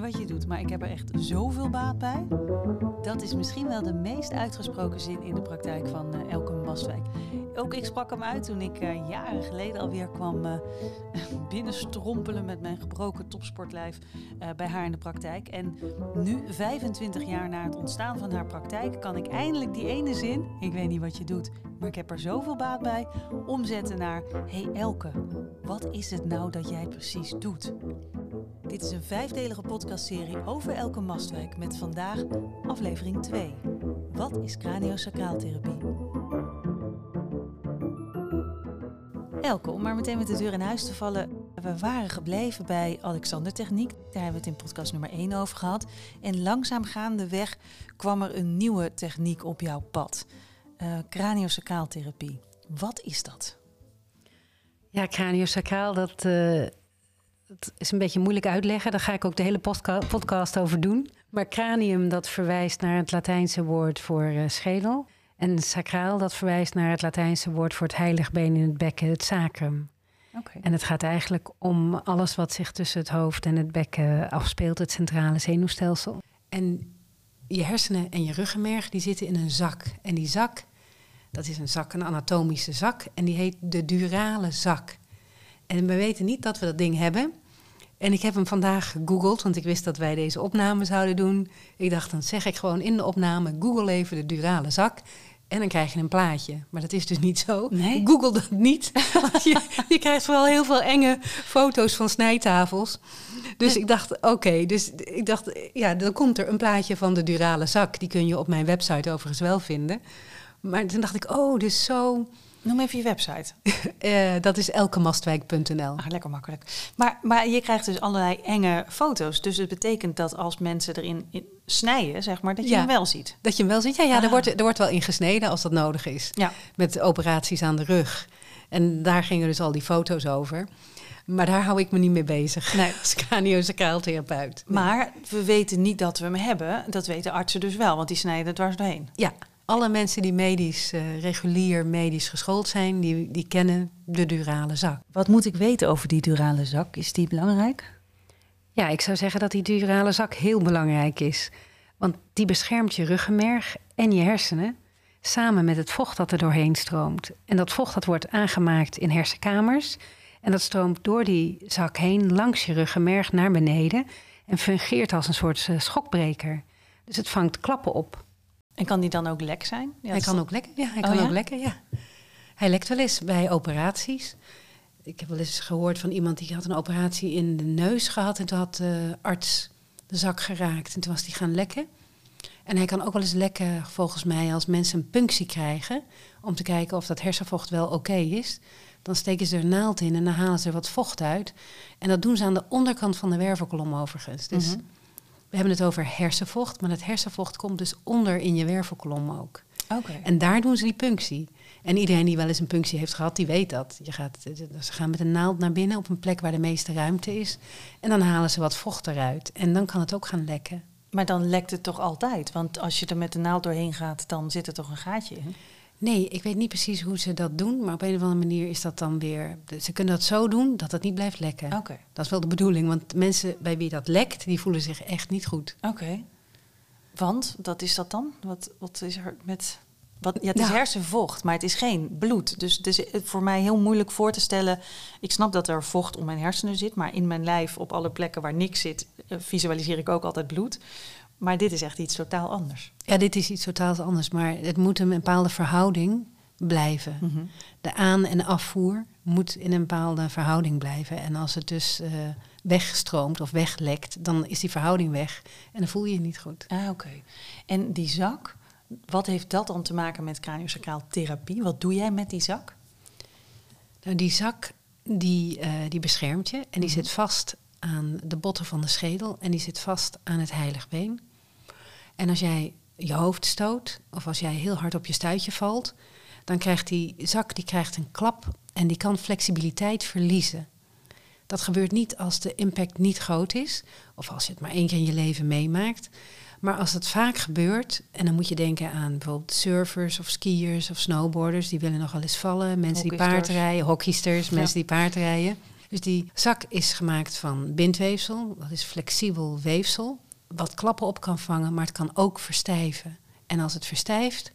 wat je doet, maar ik heb er echt zoveel baat bij. Dat is misschien wel de meest uitgesproken zin in de praktijk van uh, Elke Bastwijk. Ook ik sprak hem uit toen ik uh, jaren geleden alweer kwam uh, binnenstrompelen met mijn gebroken topsportlijf bij haar in de praktijk. En nu, 25 jaar na het ontstaan van haar praktijk, kan ik eindelijk die ene zin, ik weet niet wat je doet, maar ik heb er zoveel baat bij, omzetten naar: Hey Elke, wat is het nou dat jij precies doet? Dit is een vijfdelige podcastserie over Elke Mastwijk met vandaag aflevering 2. Wat is craniosacraaltherapie? Elke, om maar meteen met de deur in huis te vallen. We waren gebleven bij Alexander Techniek. Daar hebben we het in podcast nummer 1 over gehad. En langzaam gaandeweg kwam er een nieuwe techniek op jouw pad. Uh. Wat is dat? Ja, craniosacraal, dat, uh, dat is een beetje moeilijk uitleggen. Daar ga ik ook de hele podcast over doen. Maar cranium, dat verwijst naar het Latijnse woord voor uh, schedel. En sacraal, dat verwijst naar het Latijnse woord voor het heiligbeen in het bekken, het sacrum. Okay. En het gaat eigenlijk om alles wat zich tussen het hoofd en het bekken afspeelt, het centrale zenuwstelsel. En je hersenen en je ruggenmerg, die zitten in een zak. En die zak, dat is een zak, een anatomische zak. En die heet de durale zak. En we weten niet dat we dat ding hebben. En ik heb hem vandaag gegoogeld, want ik wist dat wij deze opname zouden doen. Ik dacht, dan zeg ik gewoon in de opname, google even de durale zak. En dan krijg je een plaatje. Maar dat is dus niet zo. Nee? Google dat niet. je, je, krijgt vooral heel veel enge foto's van snijtafels. Dus ik dacht, oké. dus ik dacht, ja, dan komt er een plaatje van de durale zak. Die kun je op mijn website overigens wel vinden. Maar toen dacht ik, oh, dus zo Noem even je website. uh, dat is elkemastwijk.nl. Ah, lekker makkelijk. Maar, maar je krijgt dus allerlei enge foto's. Dus het betekent dat als mensen erin in snijden, zeg maar, dat je ja, hem wel ziet. Dat je hem wel ziet. Ja, ja ah. er, wordt, er wordt wel ingesneden als dat nodig is. Ja. Met operaties aan de rug. En daar gingen dus al die foto's over. Maar daar hou ik me niet mee bezig. Nee. Als craniosacraaltherapeut. Nee. Maar we weten niet dat we hem hebben. Dat weten artsen dus wel, want die snijden het dwars doorheen. Ja, alle mensen die medisch, uh, regulier medisch geschoold zijn, die, die kennen de durale zak. Wat moet ik weten over die durale zak? Is die belangrijk? Ja, ik zou zeggen dat die durale zak heel belangrijk is. Want die beschermt je ruggenmerg en je hersenen samen met het vocht dat er doorheen stroomt. En dat vocht dat wordt aangemaakt in hersenkamers. En dat stroomt door die zak heen langs je ruggenmerg naar beneden en fungeert als een soort uh, schokbreker. Dus het vangt klappen op. En kan die dan ook lek zijn? Ja, hij kan ook lekken, ja. Hij oh, kan ja? ook lekken, ja. Hij lekt wel eens bij operaties. Ik heb wel eens gehoord van iemand die had een operatie in de neus gehad. En toen had de arts de zak geraakt. En toen was die gaan lekken. En hij kan ook wel eens lekken, volgens mij, als mensen een punctie krijgen. Om te kijken of dat hersenvocht wel oké is. Dan steken ze er een naald in en dan halen ze er wat vocht uit. En dat doen ze aan de onderkant van de wervelkolom overigens. Dus... Mm -hmm. We hebben het over hersenvocht, maar het hersenvocht komt dus onder in je wervelkolom ook. Okay. En daar doen ze die punctie. En iedereen die wel eens een punctie heeft gehad, die weet dat. Je gaat, ze gaan met een naald naar binnen op een plek waar de meeste ruimte is. En dan halen ze wat vocht eruit. En dan kan het ook gaan lekken. Maar dan lekt het toch altijd? Want als je er met de naald doorheen gaat, dan zit er toch een gaatje in? Nee, ik weet niet precies hoe ze dat doen, maar op een of andere manier is dat dan weer. Ze kunnen dat zo doen dat het niet blijft lekken. Oké. Okay. Dat is wel de bedoeling, want mensen bij wie dat lekt, die voelen zich echt niet goed. Oké. Okay. Want, dat is dat dan? Wat, wat is er met. Wat, ja, het is ja. hersenvocht, maar het is geen bloed. Dus het is voor mij heel moeilijk voor te stellen. Ik snap dat er vocht om mijn hersenen zit, maar in mijn lijf, op alle plekken waar niks zit, visualiseer ik ook altijd bloed. Maar dit is echt iets totaal anders. Ja, dit is iets totaal anders. Maar het moet een bepaalde verhouding blijven. Mhm. De aan- en afvoer moet in een bepaalde verhouding blijven. En als het dus uh, wegstroomt of weglekt, dan is die verhouding weg. En dan voel je je niet goed. Ah, oké. Okay. En die zak, wat heeft dat dan te maken met craniosacraal therapie? Wat doe jij met die zak? Nou, die zak, die, uh, die beschermt je. En die mm-hmm. zit vast aan de botten van de schedel. En die zit vast aan het heiligbeen. En als jij je hoofd stoot of als jij heel hard op je stuitje valt, dan krijgt die zak die krijgt een klap en die kan flexibiliteit verliezen. Dat gebeurt niet als de impact niet groot is of als je het maar één keer in je leven meemaakt. Maar als het vaak gebeurt, en dan moet je denken aan bijvoorbeeld surfers of skiers of snowboarders, die willen nog wel eens vallen, mensen die paardrijden, hockeysters, mensen die paardrijden. Dus die zak is gemaakt van bindweefsel. Dat is flexibel weefsel. Wat klappen op kan vangen, maar het kan ook verstijven. En als het verstijft,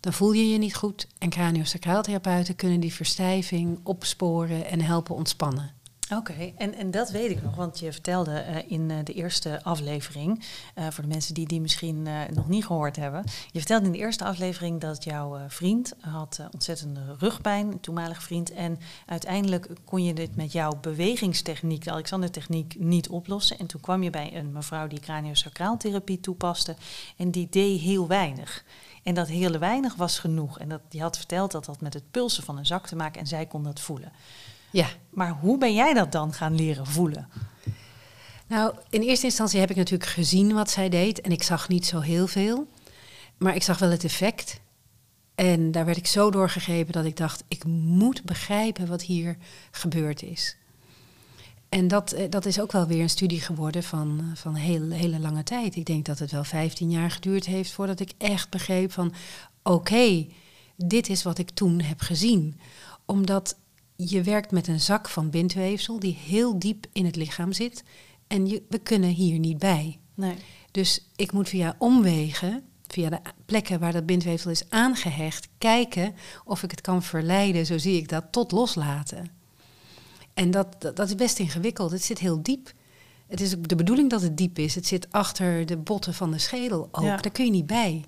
dan voel je je niet goed. En craniosacraaltherapeuten kunnen die verstijving opsporen en helpen ontspannen. Oké, en, en dat weet ik nog, want je vertelde uh, in uh, de eerste aflevering, uh, voor de mensen die die misschien nog niet gehoord hebben, je vertelde in de eerste aflevering dat jouw vriend had ontzettende rugpijn, een toenmalig vriend, en uiteindelijk kon je dit met jouw bewegingstechniek, de Alexander-techniek, niet oplossen. En toen kwam je bij een mevrouw die craniosacraaltherapie toepaste en die deed heel weinig. En dat hele weinig was genoeg. En dat, die had verteld dat dat met het pulsen van een zak te maken en zij kon dat voelen. Ja. Maar hoe ben jij dat dan gaan leren voelen? Nou, in eerste instantie heb ik natuurlijk gezien wat zij deed en ik zag niet zo heel veel. Maar ik zag wel het effect. En daar werd ik zo doorgegrepen dat ik dacht, ik moet begrijpen wat hier gebeurd is. En dat, eh, dat is ook wel weer een studie geworden van, eh, van een hele, hele lange tijd. Ik denk dat het wel 15 jaar geduurd heeft voordat ik echt begreep van oké, dit is wat ik toen heb gezien. Omdat je werkt met een zak van bindweefsel die heel diep in het lichaam zit. En je, we kunnen hier niet bij. Nee. Dus ik moet via omwegen, via de plekken waar dat bindweefsel is aangehecht, kijken of ik het kan verleiden, zo zie ik dat, tot loslaten. En dat, dat, dat is best ingewikkeld. Het zit heel diep. Het is de bedoeling dat het diep is. Het zit achter de botten van de schedel ook. Daar kun je niet bij.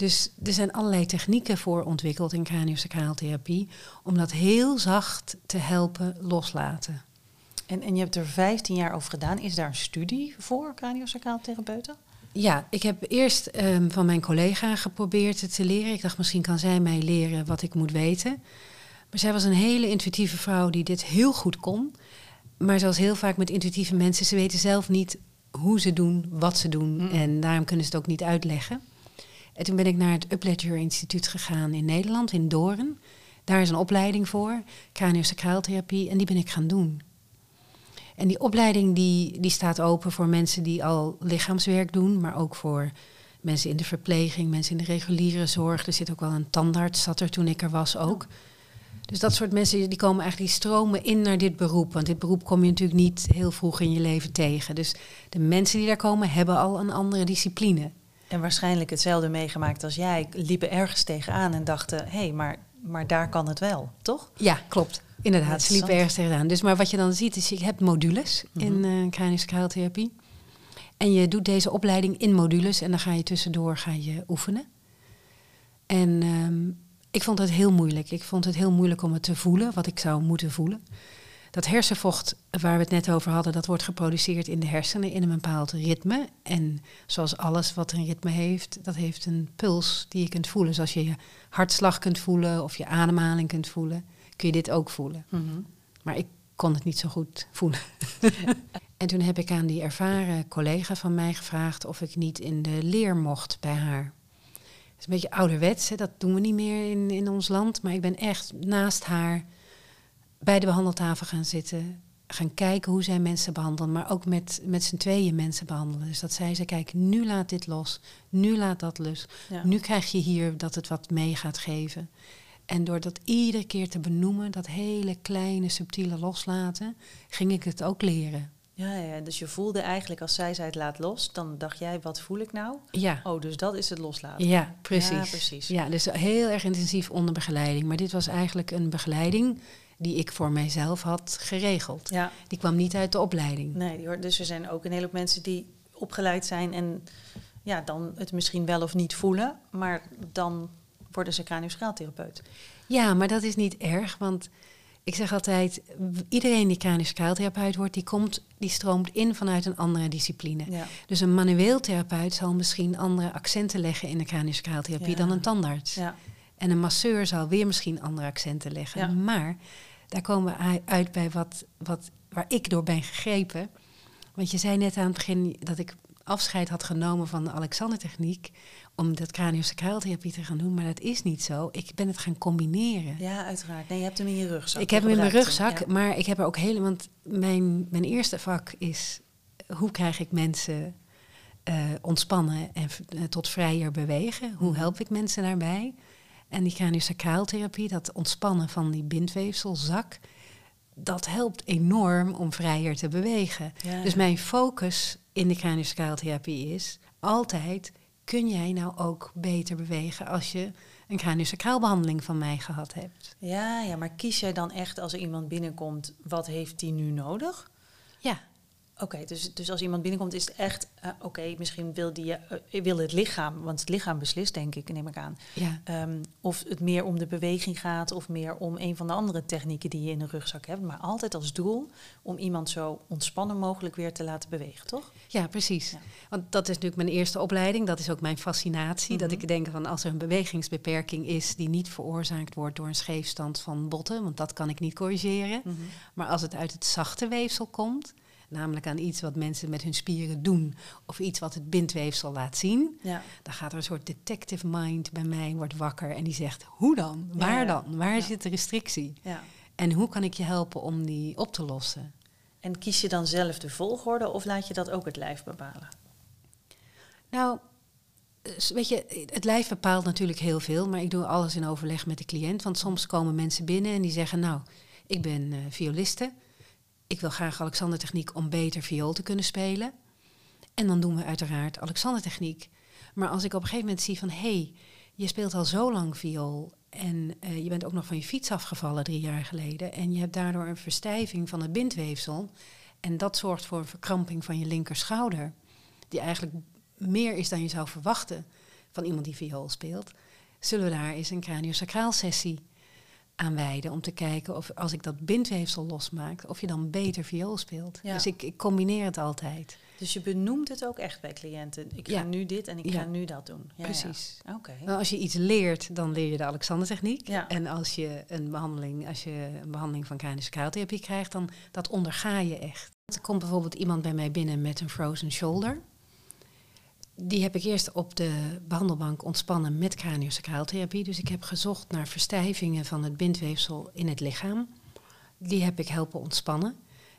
Dus er zijn allerlei technieken voor ontwikkeld in craniosacraaltherapie om dat heel zacht te helpen loslaten. En, en je hebt er 15 jaar over gedaan. Is daar een studie voor craniosacraaltherapeuten? Ja, ik heb eerst um, van mijn collega geprobeerd het te leren. Ik dacht, misschien kan zij mij leren wat ik moet weten. Maar zij was een hele intuïtieve vrouw die dit heel goed kon. Maar zoals heel vaak met intuïtieve mensen, ze weten zelf niet hoe ze doen, wat ze doen. Mm. En daarom kunnen ze het ook niet uitleggen. En toen ben ik naar het Upledger Instituut gegaan in Nederland, in Doorn. Daar is een opleiding voor, craniosacraaltherapie, en die ben ik gaan doen. En die opleiding die, die staat open voor mensen die al lichaamswerk doen, maar ook voor mensen in de verpleging, mensen in de reguliere zorg. Er zit ook wel een tandarts, zat er toen ik er was ook. Dus dat soort mensen die komen eigenlijk, die stromen in naar dit beroep. Want dit beroep kom je natuurlijk niet heel vroeg in je leven tegen. Dus de mensen die daar komen hebben al een andere discipline. En waarschijnlijk hetzelfde meegemaakt als jij. Liepen ergens tegenaan en dachten: hé, hey, maar, maar daar kan het wel, toch? Ja, klopt. Inderdaad, ze liepen ergens tegenaan. Dus maar wat je dan ziet is, je hebt modules in uh, kranische En je doet deze opleiding in modules en dan ga je tussendoor ga je oefenen. En um, ik vond het heel moeilijk. Ik vond het heel moeilijk om het te voelen, wat ik zou moeten voelen. Dat hersenvocht waar we het net over hadden, dat wordt geproduceerd in de hersenen in een bepaald ritme. En zoals alles wat een ritme heeft, dat heeft een puls die je kunt voelen. Zoals je je hartslag kunt voelen of je ademhaling kunt voelen, kun je dit ook voelen. Mhm. Maar ik kon het niet zo goed voelen. en toen heb ik aan die ervaren collega van mij gevraagd of ik niet in de leer mocht bij haar. Het is een beetje ouderwets, hè? dat doen we niet meer in, in ons land. Maar ik ben echt naast haar bij de behandeltafel gaan zitten. Gaan kijken hoe zij mensen behandelen, maar ook met, met z'n tweeën mensen behandelen. Dus dat zij ze, kijk, nu laat dit los, nu laat dat los. Nu krijg je hier dat het wat mee gaat geven. En door dat iedere keer te benoemen, dat hele kleine, subtiele loslaten, ging ik het ook leren. Ja, ja, dus je voelde eigenlijk als zij zei het laat los, dan dacht jij, wat voel ik nou? Ja. Oh, dus dat is het loslaten. Ja, precies. Ja, precies. Ja, dus heel erg intensief onder begeleiding. Maar dit was eigenlijk een begeleiding die ik voor mijzelf had geregeld. Ja. Die kwam niet uit de opleiding. Nee, die hoort, dus er zijn ook een hele hoop mensen die opgeleid zijn en ja, dan het misschien wel of niet voelen, maar dan worden ze craniosacraaltherapeut. Ja, maar dat is niet erg, want ik zeg altijd, iedereen die craniosacraaltherapeut wordt, die komt, die stroomt in vanuit een andere discipline. Ja. Dus een manueel therapeut zal misschien andere accenten leggen in de craniosacraaltherapie ja. dan een tandarts. Ja. En een masseur zal weer misschien andere accenten leggen. Maar daar komen we uit bij wat, wat, waar ik door ben gegrepen. Want je zei net aan het begin dat ik afscheid had genomen van de Alexander-techniek om dat craniosacraaltherapie te gaan doen, maar dat is niet zo. Ik ben het gaan combineren. Ja, uiteraard. Nee, je hebt hem in je rugzak. Ik heb hem in mijn rugzak, maar ik heb er ook hele, want mijn, mijn eerste vak is hoe krijg ik mensen uh, ontspannen en uh, tot vrijer bewegen? Hoe mhm. help ik mensen daarbij? En die craniosacraaltherapie, dat ontspannen van die bindweefselzak, dat helpt enorm om vrijer te bewegen. Ja. Dus mijn focus in de craniosacraaltherapie is altijd... kun jij nou ook beter bewegen als je een craniosacraalbehandeling van mij gehad hebt? Ja, ja, maar kies jij dan echt als er iemand binnenkomt, wat heeft die nu nodig? Ja, Oké, dus, dus als iemand binnenkomt is het echt, eh, oké, misschien wil die, eh, wil het lichaam, want het lichaam beslist denk ik, neem ik aan. ja. Ehm, of het meer om de beweging gaat of meer om een van de andere technieken die je in de rugzak hebt. Maar altijd als doel om iemand zo ontspannen mogelijk weer te laten bewegen, toch? Ja, precies. Ja. Want dat is natuurlijk mijn eerste opleiding. Dat is ook mijn fascinatie. Dat Mhm. ik denk van als er een bewegingsbeperking is die niet veroorzaakt wordt door een scheefstand van botten, want dat kan ik niet corrigeren. Maar als het uit het zachte weefsel komt, namelijk aan iets wat mensen met hun spieren doen, of iets wat het bindweefsel laat zien, Ja. dan gaat er een soort detective mind bij mij wordt wakker en die zegt: hoe dan? Waar Ja, dan? Waar Ja. zit de restrictie? ja. En hoe kan ik je helpen om die op te lossen? En kies je dan zelf de volgorde of laat je dat ook het lijf bepalen? Nou, weet je, het lijf bepaalt natuurlijk heel veel, maar ik doe alles in overleg met de cliënt. Want soms komen mensen binnen en die zeggen, nou, ik ben eh violiste. Ik wil graag Alexander-techniek om beter viool te kunnen spelen. En dan doen we uiteraard Alexander-techniek. Maar als ik op een gegeven moment zie van, hé, hey, je speelt al zo lang viool en eh, je bent ook nog van je fiets afgevallen drie jaar geleden en je hebt daardoor een verstijving van het bindweefsel en dat zorgt voor een verkramping van je linkerschouder, die eigenlijk meer is dan je zou verwachten van iemand die viool speelt, zullen we daar eens een craniosacraal sessie aan wijden om te kijken of als ik dat bindweefsel losmaak, of je dan beter viool speelt. Ja. Dus ik, ik combineer het altijd. Dus je benoemt het ook echt bij cliënten. Ik ga Ja. nu dit en ik Ja. ga nu dat doen. Ja, Precies. Oké. Nou, als je iets leert, dan leer je de Alexander-techniek. Ja. En als je een behandeling, als je een behandeling van craniosacraaltherapie krijgt, dan dat onderga je echt. Er komt bijvoorbeeld iemand bij mij binnen met een frozen shoulder. Die heb ik eerst op de behandelbank ontspannen met craniosacraaltherapie. Dus ik heb gezocht naar verstijvingen van het bindweefsel in het lichaam. Die heb ik helpen ontspannen.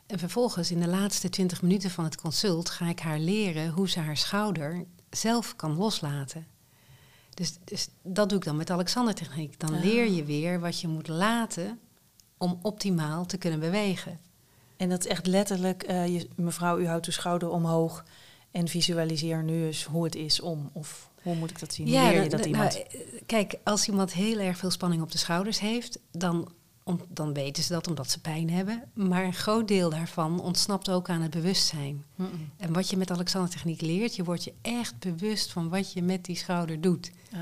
En vervolgens in de laatste 20 minuten van het consult ga ik haar leren hoe ze haar schouder zelf kan loslaten. Dus, dus dat doe ik dan met de Alexander-techniek. Dan Ah. leer je weer wat je moet laten om optimaal te kunnen bewegen. En dat is echt letterlijk, eh, je, mevrouw, u houdt uw schouder omhoog en visualiseer nu eens hoe het is om. Of hoe moet ik dat zien? Hoe leer je dat iemand? nou, kijk, als iemand heel erg veel spanning op de schouders heeft, dan, om- dan weten ze dat omdat ze pijn hebben. Maar een groot deel daarvan ontsnapt ook aan het bewustzijn. En wat je met Alexander-techniek leert, je wordt je echt bewust van wat je met die schouder doet. Ah.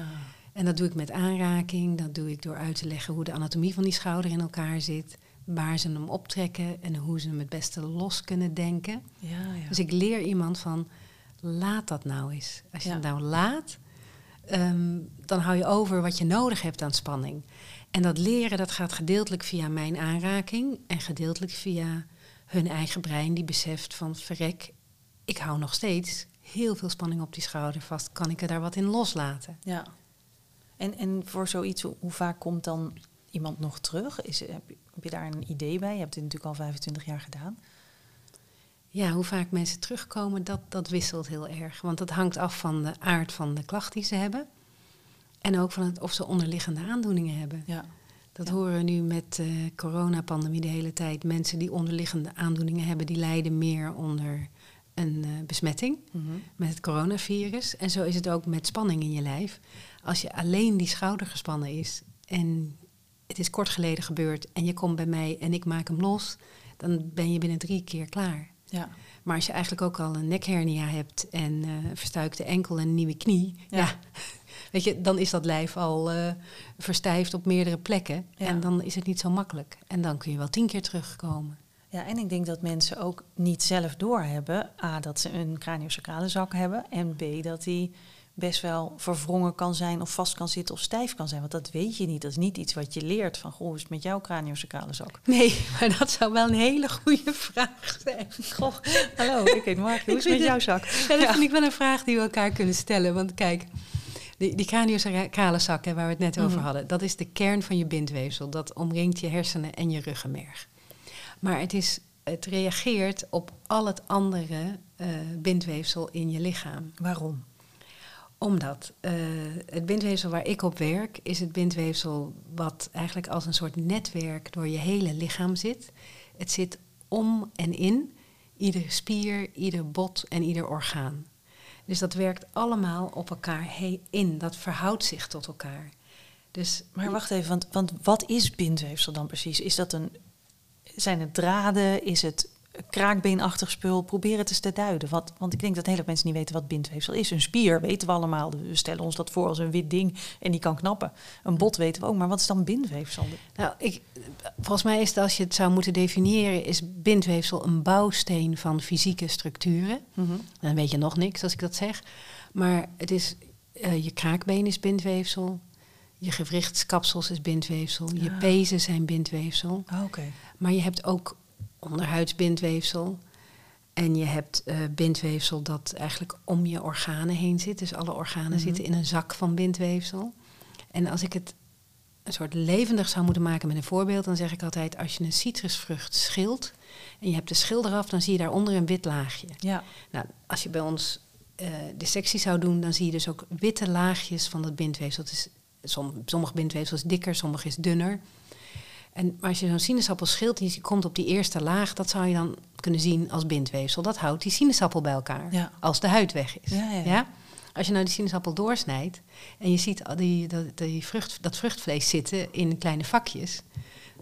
En dat doe ik met aanraking, dat doe ik door uit te leggen hoe de anatomie van die schouder in elkaar zit, waar ze hem optrekken en hoe ze hem het beste los kunnen denken. Ja, ja. Dus ik leer iemand van, laat dat nou eens. Als je Ja. het nou laat, ehm, dan hou je over wat je nodig hebt aan spanning. En dat leren, dat gaat gedeeltelijk via mijn aanraking en gedeeltelijk via hun eigen brein die beseft van, verrek, ik hou nog steeds heel veel spanning op die schouder vast. Kan ik er daar wat in loslaten? ja. En, en voor zoiets, hoe vaak komt dan iemand nog terug? Is, heb, je, heb je daar een idee bij? Je hebt dit natuurlijk al 25 jaar gedaan. Ja, hoe vaak mensen terugkomen, dat, dat wisselt heel erg. Want dat hangt af van de aard van de klacht die ze hebben. En ook van het, of ze onderliggende aandoeningen hebben. Ja. Dat Ja. horen we nu met de coronapandemie de hele tijd. Mensen die onderliggende aandoeningen hebben, die lijden meer onder een eh, besmetting Mhm. met het coronavirus. En zo is het ook met spanning in je lijf. Als je alleen die schouder gespannen is en het is kort geleden gebeurd en je komt bij mij en ik maak hem los, dan ben je binnen drie keer klaar. Ja. Maar als je eigenlijk ook al een nekhernia hebt en een verstuikte enkel en een nieuwe knie, Ja. ja. weet je, dan is dat lijf al eh, verstijfd op meerdere plekken. Ja. En dan is het niet zo makkelijk. En dan kun je wel tien keer terugkomen. Ja, en ik denk dat mensen ook niet zelf doorhebben. A, dat ze een craniosacrale zak hebben. En B, dat die best wel verwrongen kan zijn of vast kan zitten of stijf kan zijn. Want dat weet je niet. Dat is niet iets wat je leert van, goh, is het met jouw craniosacrale zak? Nee, maar dat zou wel een hele goede vraag zijn. Goh, hallo, ik heet Mark. Hoe is het met jouw zak? Ja, dat vind ik wel een vraag die we elkaar kunnen stellen. Want kijk, die, die craniosacrale zak hè, waar we het net over Mhm. hadden, dat is de kern van je bindweefsel. Dat omringt je hersenen en je ruggenmerg. Maar het, is, het reageert op al het andere eh, bindweefsel in je lichaam. Waarom? Omdat eh, het bindweefsel waar ik op werk, is het bindweefsel wat eigenlijk als een soort netwerk door je hele lichaam zit. Het zit om en in iedere spier, ieder bot en ieder orgaan. Dus dat werkt allemaal op elkaar heen in. Dat verhoudt zich tot elkaar. Dus, maar wacht even, want, want wat is bindweefsel dan precies? Is dat een, zijn het draden? Is het kraakbeenachtig spul? Probeer het eens te duiden. Want, want ik denk dat hele mensen niet weten wat bindweefsel is. Een spier weten we allemaal. We stellen ons dat voor als een wit ding en die kan knappen. Een bot weten we ook. Maar wat is dan bindweefsel? Nou, ik, volgens mij is het, als je het zou moeten definiëren, is bindweefsel een bouwsteen van fysieke structuren. Mm Dan weet je nog niks als ik dat zeg. Maar het is, uh, je kraakbeen is bindweefsel. Je gewrichtskapsels is bindweefsel. Je ah. pezen zijn bindweefsel. Oh, Oké. Maar je hebt ook onderhuidsbindweefsel. En je hebt uh, bindweefsel dat eigenlijk om je organen heen zit. Dus alle organen mhm. zitten in een zak van bindweefsel. En als ik het een soort levendig zou moeten maken met een voorbeeld, dan zeg ik altijd: als je een citrusvrucht schilt en je hebt de schil eraf, dan zie je daaronder een wit laagje. Ja. Nou, als je bij ons uh, de sectie zou doen, dan zie je dus ook witte laagjes van dat bindweefsel. Het is, sommige bindweefsel is dikker, sommige is dunner. En maar als je zo'n sinaasappel schilt die komt op die eerste laag, dat zou je dan kunnen zien als bindweefsel. Dat houdt die sinaasappel bij elkaar, als de huid weg is. Ja, ja, Als je nou die sinaasappel doorsnijdt en je ziet die, dat, die vrucht, dat vruchtvlees zitten in kleine vakjes,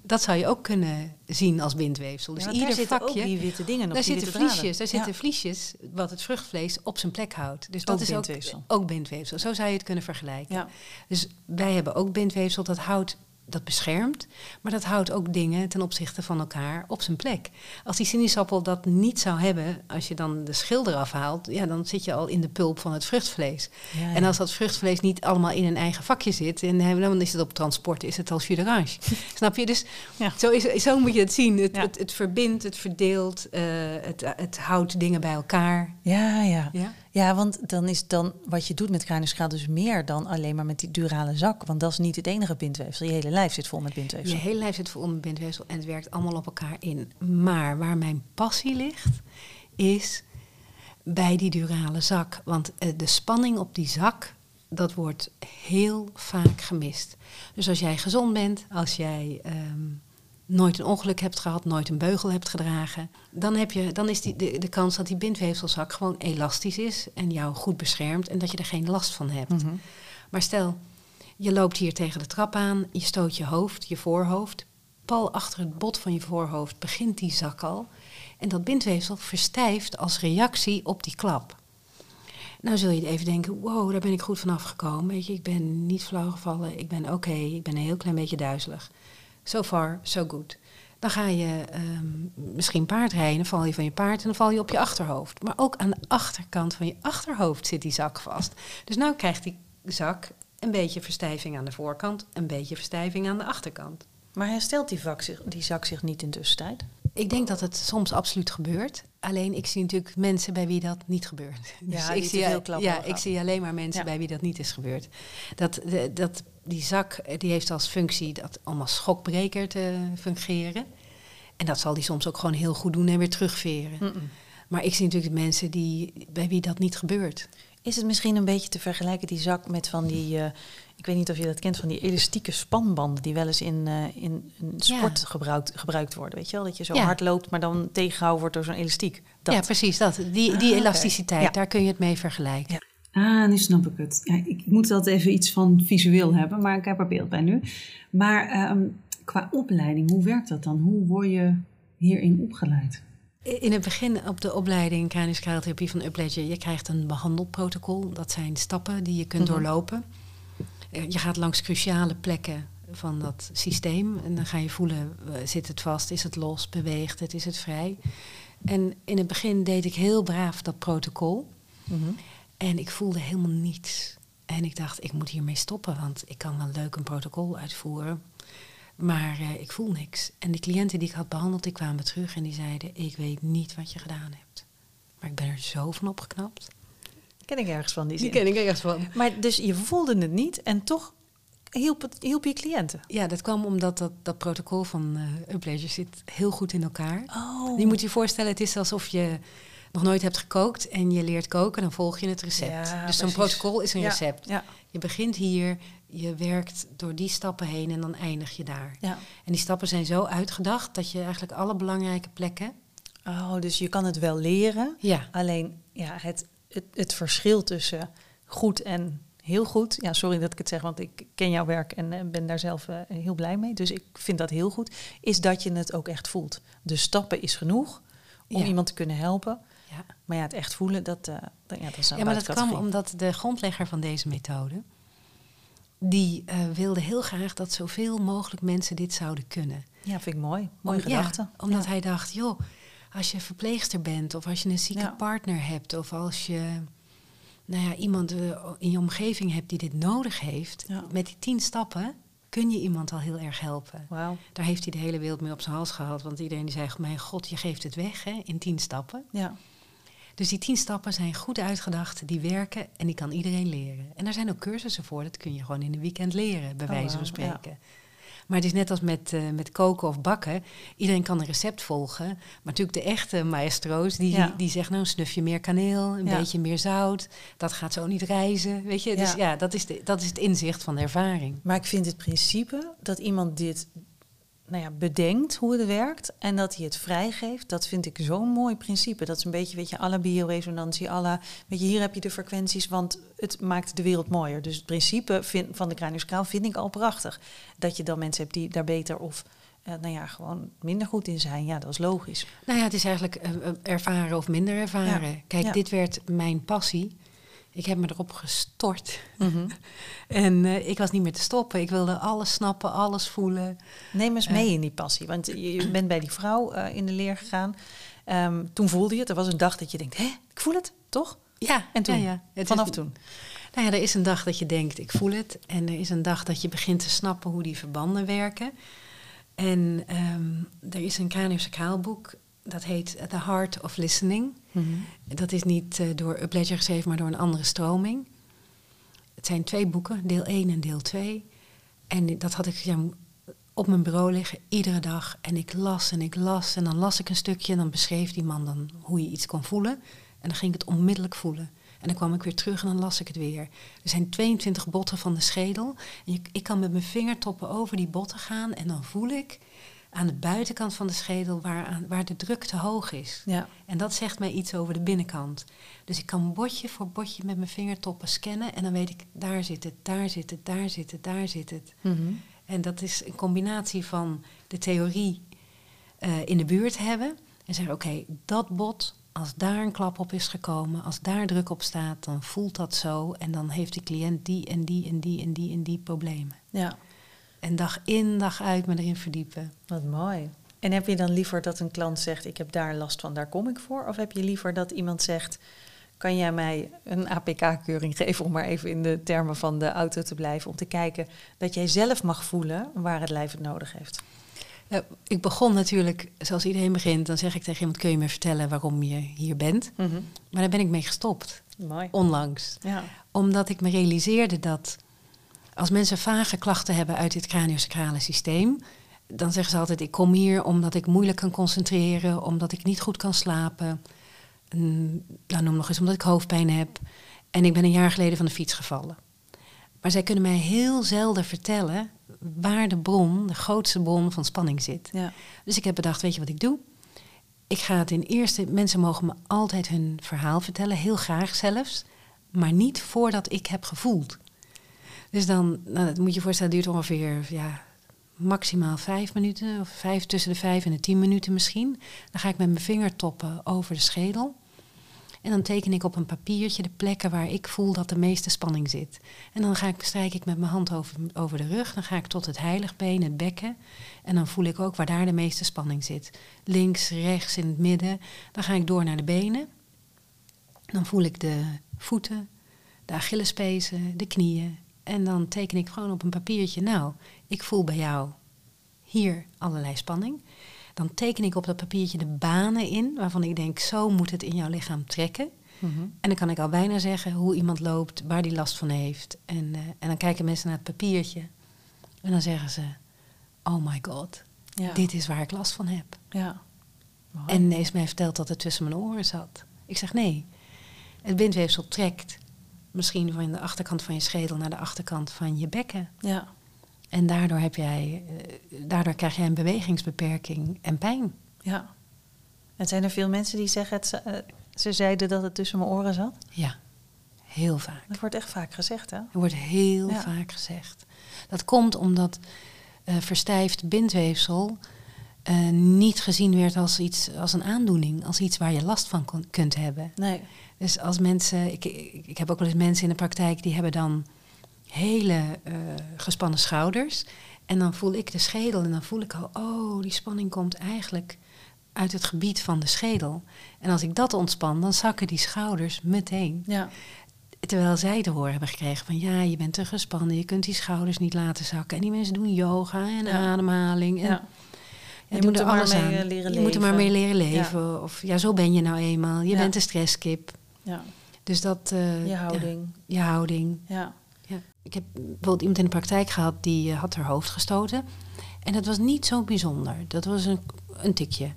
dat zou je ook kunnen zien als bindweefsel. Dus ieder vakje, ook die witte dingen op, daar zitten vliesjes, daar zitten vliesjes wat het vruchtvlees op zijn plek houdt. Dus dat is bindweefsel. Ook, ook bindweefsel. Zo zou je het kunnen vergelijken. Dus wij hebben ook bindweefsel dat houdt dat beschermt, maar dat houdt ook dingen ten opzichte van elkaar op zijn plek. Als die sinaasappel dat niet zou hebben, als je dan de schil eraf haalt, ja, dan zit je al in de pulp van het vruchtvlees. En als dat vruchtvlees niet allemaal in een eigen vakje zit, en dan is het op transport, is het als jus Snap je? Dus ja. zo, is, zo moet je het zien. Het, het, het, verbindt, het verdeelt, uh, het, het houdt dingen bij elkaar. Ja, ja. Ja? Want dan is dan wat je doet met kruinenschaal dus meer dan alleen maar met die durale zak. Want dat is niet het enige bindweefsel. Je hele lijf zit vol met bindweefsel. Je hele lijf zit vol met bindweefsel en het werkt allemaal op elkaar in. Maar waar mijn passie ligt, is bij die durale zak. Want uh, de spanning op die zak, dat wordt heel vaak gemist. Dus als jij gezond bent, als jij um, nooit een ongeluk hebt gehad, nooit een beugel hebt gedragen, dan, heb je, dan is die, de, de kans dat die bindweefselzak gewoon elastisch is en jou goed beschermt en dat je er geen last van hebt. Mhm. Maar stel, je loopt hier tegen de trap aan, je stoot je hoofd, je voorhoofd, pal achter het bot van je voorhoofd begint die zak al en dat bindweefsel verstijft als reactie op die klap. Nou zul je even denken, wow, daar ben ik goed vanaf gekomen. Weet je, ik ben niet flauw gevallen, ik ben oké, ik ben een heel klein beetje duizelig. So far, so good. Dan ga je um, misschien paardrijden, dan val je van je paard en dan val je op je achterhoofd. Maar ook aan de achterkant van je achterhoofd zit die zak vast. Dus nu krijgt die zak een beetje verstijving aan de voorkant, een beetje verstijving aan de achterkant. Maar herstelt die, zich, die zak zich niet in tussentijd? Ik denk dat het soms absoluut gebeurt. Alleen ik zie natuurlijk mensen bij wie dat niet gebeurt. Ja, dus ik zie, heel ja, ik zie alleen maar mensen bij wie dat niet is gebeurd. Dat, dat die zak eh, die heeft als functie dat om als schokbreker te fungeren. En dat zal die soms ook gewoon heel goed doen en weer terugveren. Maar ik zie natuurlijk de mensen die, bij wie dat niet gebeurt. Is het misschien een beetje te vergelijken, die zak, met van die, uh, ik weet niet of je dat kent, van die elastieke spanbanden die wel eens in, uh, in, sport gebruikt, gebruikt worden. Weet je wel, dat je zo hard loopt, maar dan tegengehouden wordt door zo'n elastiek. Dat. Ja, precies dat. Die, die ah, elasticiteit, daar kun je het mee vergelijken. Ah, nu snap ik het. Ja, ik moet dat even iets van visueel hebben, maar ik heb er beeld bij nu. Maar um, qua opleiding, hoe werkt dat dan? Hoe word je hierin opgeleid? In het begin op de opleiding kraniskraaltherapie van Upledger, je krijgt een behandelprotocol. Dat zijn stappen die je kunt mhm. doorlopen. Eh, je gaat langs cruciale plekken van dat systeem en dan ga je voelen, eh, zit het vast, is het los, beweegt het, is het vrij. En in het begin deed ik heel braaf dat protocol. Mm en ik voelde helemaal niets. En ik dacht, ik moet hiermee stoppen, want ik kan wel leuk een protocol uitvoeren. Maar uh, ik voel niks. En de cliënten die ik had behandeld, die kwamen terug en die zeiden, ik weet niet wat je gedaan hebt. Maar ik ben er zo van opgeknapt. Ken ik ergens van, die zin. Die ken ik ergens van. Maar dus je voelde het niet en toch hielp, het, hielp je cliënten? Ja, dat kwam omdat dat, dat protocol van uh, zit heel goed in elkaar. Oh. Je moet je voorstellen, het is alsof je nog nooit hebt gekookt en je leert koken, dan volg je het recept. Ja, dus zo'n protocol is een Ja, recept. Ja, Je begint hier, je werkt door die stappen heen en dan eindig je daar. ja. En die stappen zijn zo uitgedacht dat je eigenlijk alle belangrijke plekken. Oh, dus je kan het wel leren. Ja, Alleen ja, het, het, het verschil tussen goed en heel goed. Ja, sorry dat ik het zeg, want ik ken jouw werk en eh, ben daar zelf eh, heel blij mee. Dus ik vind dat heel goed. Is dat je het ook echt voelt. De stappen is genoeg om iemand te kunnen helpen. Maar ja, het echt voelen, dat, eh, dat, ja, dat is een ja maar dat kwam omdat de grondlegger van deze methode. die eh, wilde heel graag dat zoveel mogelijk mensen dit zouden kunnen. Ja, vind ik mooi. Mooie Om- gedachte. Ja, omdat Ja. hij dacht, joh, als je verpleegster bent of als je een zieke Ja. partner hebt of als je nou ja, iemand eh, in je omgeving hebt die dit nodig heeft, met die tien stappen kun je iemand al heel erg helpen. Wauw. Daar heeft hij de hele wereld mee op zijn hals gehad, want iedereen die zei, mijn god, je geeft het weg hè, in tien stappen. Ja. Dus die tien stappen zijn goed uitgedacht, die werken en die kan iedereen leren. En daar zijn ook cursussen voor, dat kun je gewoon in een weekend leren, bij Oh, wijze van ja. spreken. Maar het is net als met, eh, met koken of bakken. Iedereen kan een recept volgen. Maar natuurlijk de echte maestro's, die, Ja. die zeggen nou een snufje meer kaneel, een Ja. beetje meer zout. Dat gaat zo niet rijzen, weet je. Dus Ja. ja, dat, is de, dat is het inzicht van de ervaring. Maar ik vind het principe dat iemand dit nou ja, bedenkt hoe het werkt en dat hij het vrijgeeft, dat vind ik zo'n mooi principe. Dat is een beetje, weet je, alle bioresonantie, alle, weet je, hier heb je de frequenties, want het maakt de wereld mooier. Dus het principe vind, van de cranioscaal vind ik al prachtig. Dat je dan mensen hebt die daar beter of, eh, nou ja, gewoon minder goed in zijn. Ja, dat is logisch. Nou ja, het is eigenlijk eh, eh, ervaren of minder ervaren. Ja. Kijk, Ja. dit werd mijn passie. Ik heb me erop gestort. Mhm. En eh, ik was niet meer te stoppen. Ik wilde alles snappen, alles voelen. Neem eens Eh. mee in die passie. Want je bent bij die vrouw eh, in de leer gegaan. Ehm, toen voelde je het. Er was een dag dat je denkt, hè, ik voel het, toch? Ja, En toen? Ja, ja. Het Vanaf is- toen? Nou ja, er is een dag dat je denkt, ik voel het. En er is een dag dat je begint te snappen hoe die verbanden werken. En ehm, er is een craniosacraal boek, dat heet The Heart of Listening. Dat is niet eh, door Upledger geschreven, maar door een andere stroming. Het zijn twee boeken, deel 1 en deel 2. En dat had ik ja, op mijn bureau liggen, iedere dag. En ik las en ik las en dan las ik een stukje... en dan beschreef die man dan hoe je iets kon voelen. En dan ging ik het onmiddellijk voelen. En dan kwam ik weer terug en dan las ik het weer. Er zijn 22 botten van de schedel. En je- ik kan met mijn vingertoppen over die botten gaan... en dan voel ik aan de buitenkant van de schedel waar, aan, waar de druk te hoog is. Ja. En dat zegt mij iets over de binnenkant. Dus ik kan botje voor botje met mijn vingertoppen scannen. En dan weet ik, daar zit het, daar zit het, daar zit het, daar zit het. Mhm. En dat is een combinatie van de theorie eh, in de buurt hebben. En zeggen, oké, dat bot, als daar een klap op is gekomen, als daar druk op staat, dan voelt dat zo. En dan heeft die cliënt die en die en die en die en die problemen. Ja, En dag in, dag uit me erin verdiepen. wat mooi. En heb je dan liever dat een klant zegt, ik heb daar last van, daar kom ik voor? Of heb je liever dat iemand zegt, kan jij mij een APK-keuring geven, om maar even in de termen van de auto te blijven, om te kijken dat jij zelf mag voelen waar het lijf het nodig heeft? Ik begon natuurlijk, zoals iedereen begint, dan zeg ik tegen iemand, kun je me vertellen waarom je hier bent? Maar daar ben ik mee gestopt, Mooi. onlangs. Ja. Omdat ik me realiseerde dat als mensen vage klachten hebben uit dit craniosacrale systeem, dan zeggen ze altijd: ik kom hier omdat ik moeilijk kan concentreren, omdat ik niet goed kan slapen. Mm, Nou, noem nog eens omdat ik hoofdpijn heb. En ik ben een jaar geleden van de fiets gevallen. Maar zij kunnen mij heel zelden vertellen waar de bron, de grootste bron van spanning zit. Ja. Dus ik heb bedacht, weet je wat ik doe? Ik ga het in eerste... Mensen mogen me altijd hun verhaal vertellen, heel graag zelfs. Maar niet voordat ik heb gevoeld. Dus dan, nou, dat moet je voorstellen, duurt ongeveer ja, maximaal vijf minuten. Of vijf, tussen de vijf en de tien minuten misschien. Dan ga ik met mijn vingertoppen over de schedel. En dan teken ik op een papiertje de plekken waar ik voel dat de meeste spanning zit. En dan ga ik, strijk ik met mijn hand over, over de rug. Dan ga ik tot het heiligbeen, het bekken. En dan voel ik ook waar daar de meeste spanning zit. Links, rechts, in het midden. Dan ga ik door naar de benen. Dan voel ik de voeten, de Achillespezen, de knieën. En dan teken ik gewoon op een papiertje. Nou, ik voel bij jou hier allerlei spanning. Dan teken ik op dat papiertje de banen in, waarvan ik denk, zo moet het in jouw lichaam trekken. Mhm. En dan kan ik al bijna zeggen hoe iemand loopt, waar die last van heeft. En, eh, en dan kijken mensen naar het papiertje. En dan zeggen ze, oh my god, Ja. dit is waar ik last van heb. Ja. En is mij verteld dat het tussen mijn oren zat. Ik zeg nee. Het bindweefsel trekt misschien van de achterkant van je schedel naar de achterkant van je bekken. Ja. En daardoor, heb jij, eh, daardoor krijg jij een bewegingsbeperking en pijn. Ja. En zijn er veel mensen die zeggen, het, uh, ze zeiden dat het tussen mijn oren zat? Ja, heel vaak. Dat wordt echt vaak gezegd, hè? Er wordt heel Ja. vaak gezegd. Dat komt omdat eh, verstijfd bindweefsel eh, niet gezien werd als, iets, als een aandoening, als iets waar je last van kon- kunt hebben. Nee. Dus als mensen, ik, ik, ik heb ook wel eens mensen in de praktijk die hebben dan hele eh, gespannen schouders. En dan voel ik de schedel en dan voel ik al, oh, die spanning komt eigenlijk uit het gebied van de schedel. En als ik dat ontspan, dan zakken die schouders meteen. Ja. Terwijl zij te horen hebben gekregen van ja, je bent te gespannen, je kunt die schouders niet laten zakken. En die mensen doen yoga en Ja. ademhaling. En, ja. ja, Je doen moet er maar alles mee, aan. eh, leren je moet er maar leven. mee leren leven. Of ja, zo ben je nou eenmaal. Je Ja. bent een stresskip. Ja. Dus dat. eh, Je ja, houding. je houding. Ja. Ja. Ik heb bijvoorbeeld iemand in de praktijk gehad die eh, had haar hoofd gestoten. En dat was niet zo bijzonder. Dat was een, een tikje.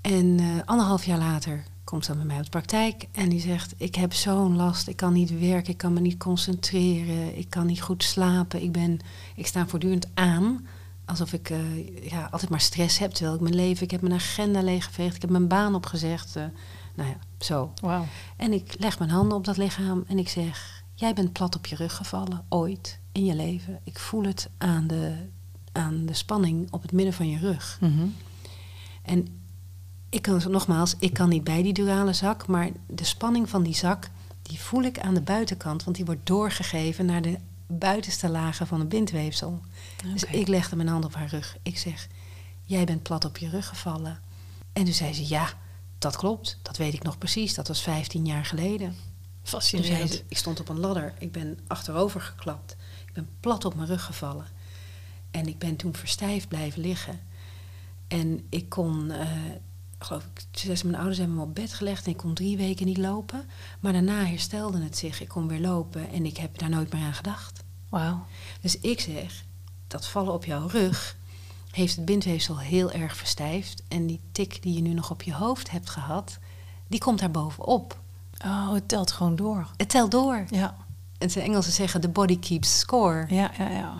En eh, anderhalf jaar later komt ze dan bij mij op de praktijk en die zegt: Ik heb zo'n last, ik kan niet werken, ik kan me niet concentreren, ik kan niet goed slapen. Ik, ben, ik sta voortdurend aan, alsof ik ja, altijd maar stress heb. Terwijl ik mijn leven, ik heb mijn agenda leeggeveegd, ik heb mijn baan opgezegd. Nou ja, zo. En ik leg mijn handen op dat lichaam en ik zeg: Jij bent plat op je rug gevallen, ooit in je leven. Ik voel het aan de, aan de spanning op het midden van je rug. Mhm. En ik kan nogmaals, ik kan niet bij die durale zak, maar de spanning van die zak, die voel ik aan de buitenkant, want die wordt doorgegeven naar de buitenste lagen van het bindweefsel. Dus ik legde mijn hand op haar rug. Ik zeg: Jij bent plat op je rug gevallen. En toen zei ze: Ja, dat klopt. Dat weet ik nog precies. Dat was 15 jaar geleden. Fascinerend. Ik stond op een ladder. Ik ben achterover geklapt. Ik ben plat op mijn rug gevallen. En ik ben toen verstijfd blijven liggen. En ik kon, eh, geloof ik, mijn ouders hebben me op bed gelegd en ik kon drie weken niet lopen. Maar daarna herstelde het zich. Ik kon weer lopen en ik heb daar nooit meer aan gedacht. Wauw. Dus ik zeg, dat vallen op jouw rug heeft het bindweefsel heel erg verstijfd. En die tik die je nu nog op je hoofd hebt gehad, die komt daar bovenop. Oh, het telt gewoon door. Het telt door. Ja. En de Engelsen zeggen, the body keeps score. Ja, ja, ja.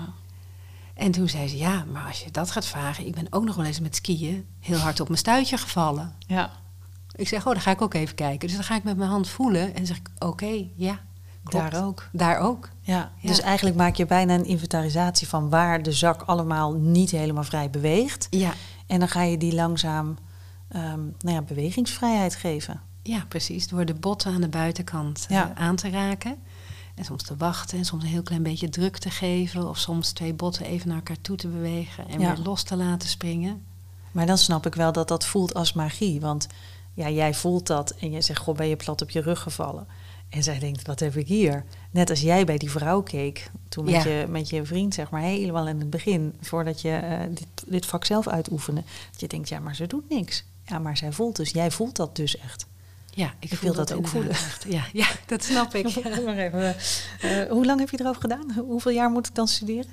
En toen zei ze, ja, maar als je dat gaat vragen... ik ben ook nog wel eens met skiën heel hard op mijn stuitje gevallen. Ja. Ik zeg, oh, dan ga ik ook even kijken. Dus dan ga ik met mijn hand voelen en zeg ik, oké, ja, klopt. Daar ook. Daar ook. Ja. Ja. Dus eigenlijk maak je bijna een inventarisatie van waar de zak allemaal niet helemaal vrij beweegt. Ja, En dan ga je die langzaam ehm, nou ja, bewegingsvrijheid geven. ja, precies. Door de botten aan de buitenkant eh, aan te raken. En soms te wachten en soms een heel klein beetje druk te geven. Of soms twee botten even naar elkaar toe te bewegen en weer los te laten springen. Maar dan snap ik wel dat dat voelt als magie. Want ja, jij voelt dat en je zegt, goh, ben je plat op je rug gevallen? En zij denkt, wat heb ik hier? Net als jij bij die vrouw keek, toen met, Ja. je, met je vriend, zeg maar, helemaal in het begin, voordat je eh, dit, dit vak zelf uitoefende. Dat je denkt, ja, maar ze doet niks. Ja, maar zij voelt dus, jij voelt dat dus echt. Ja, ik, Ik voel wil dat ook echt. Ja, ja, dat snap ik. Maar even, eh, hoe lang heb je erover gedaan? Hoeveel jaar moet ik dan studeren?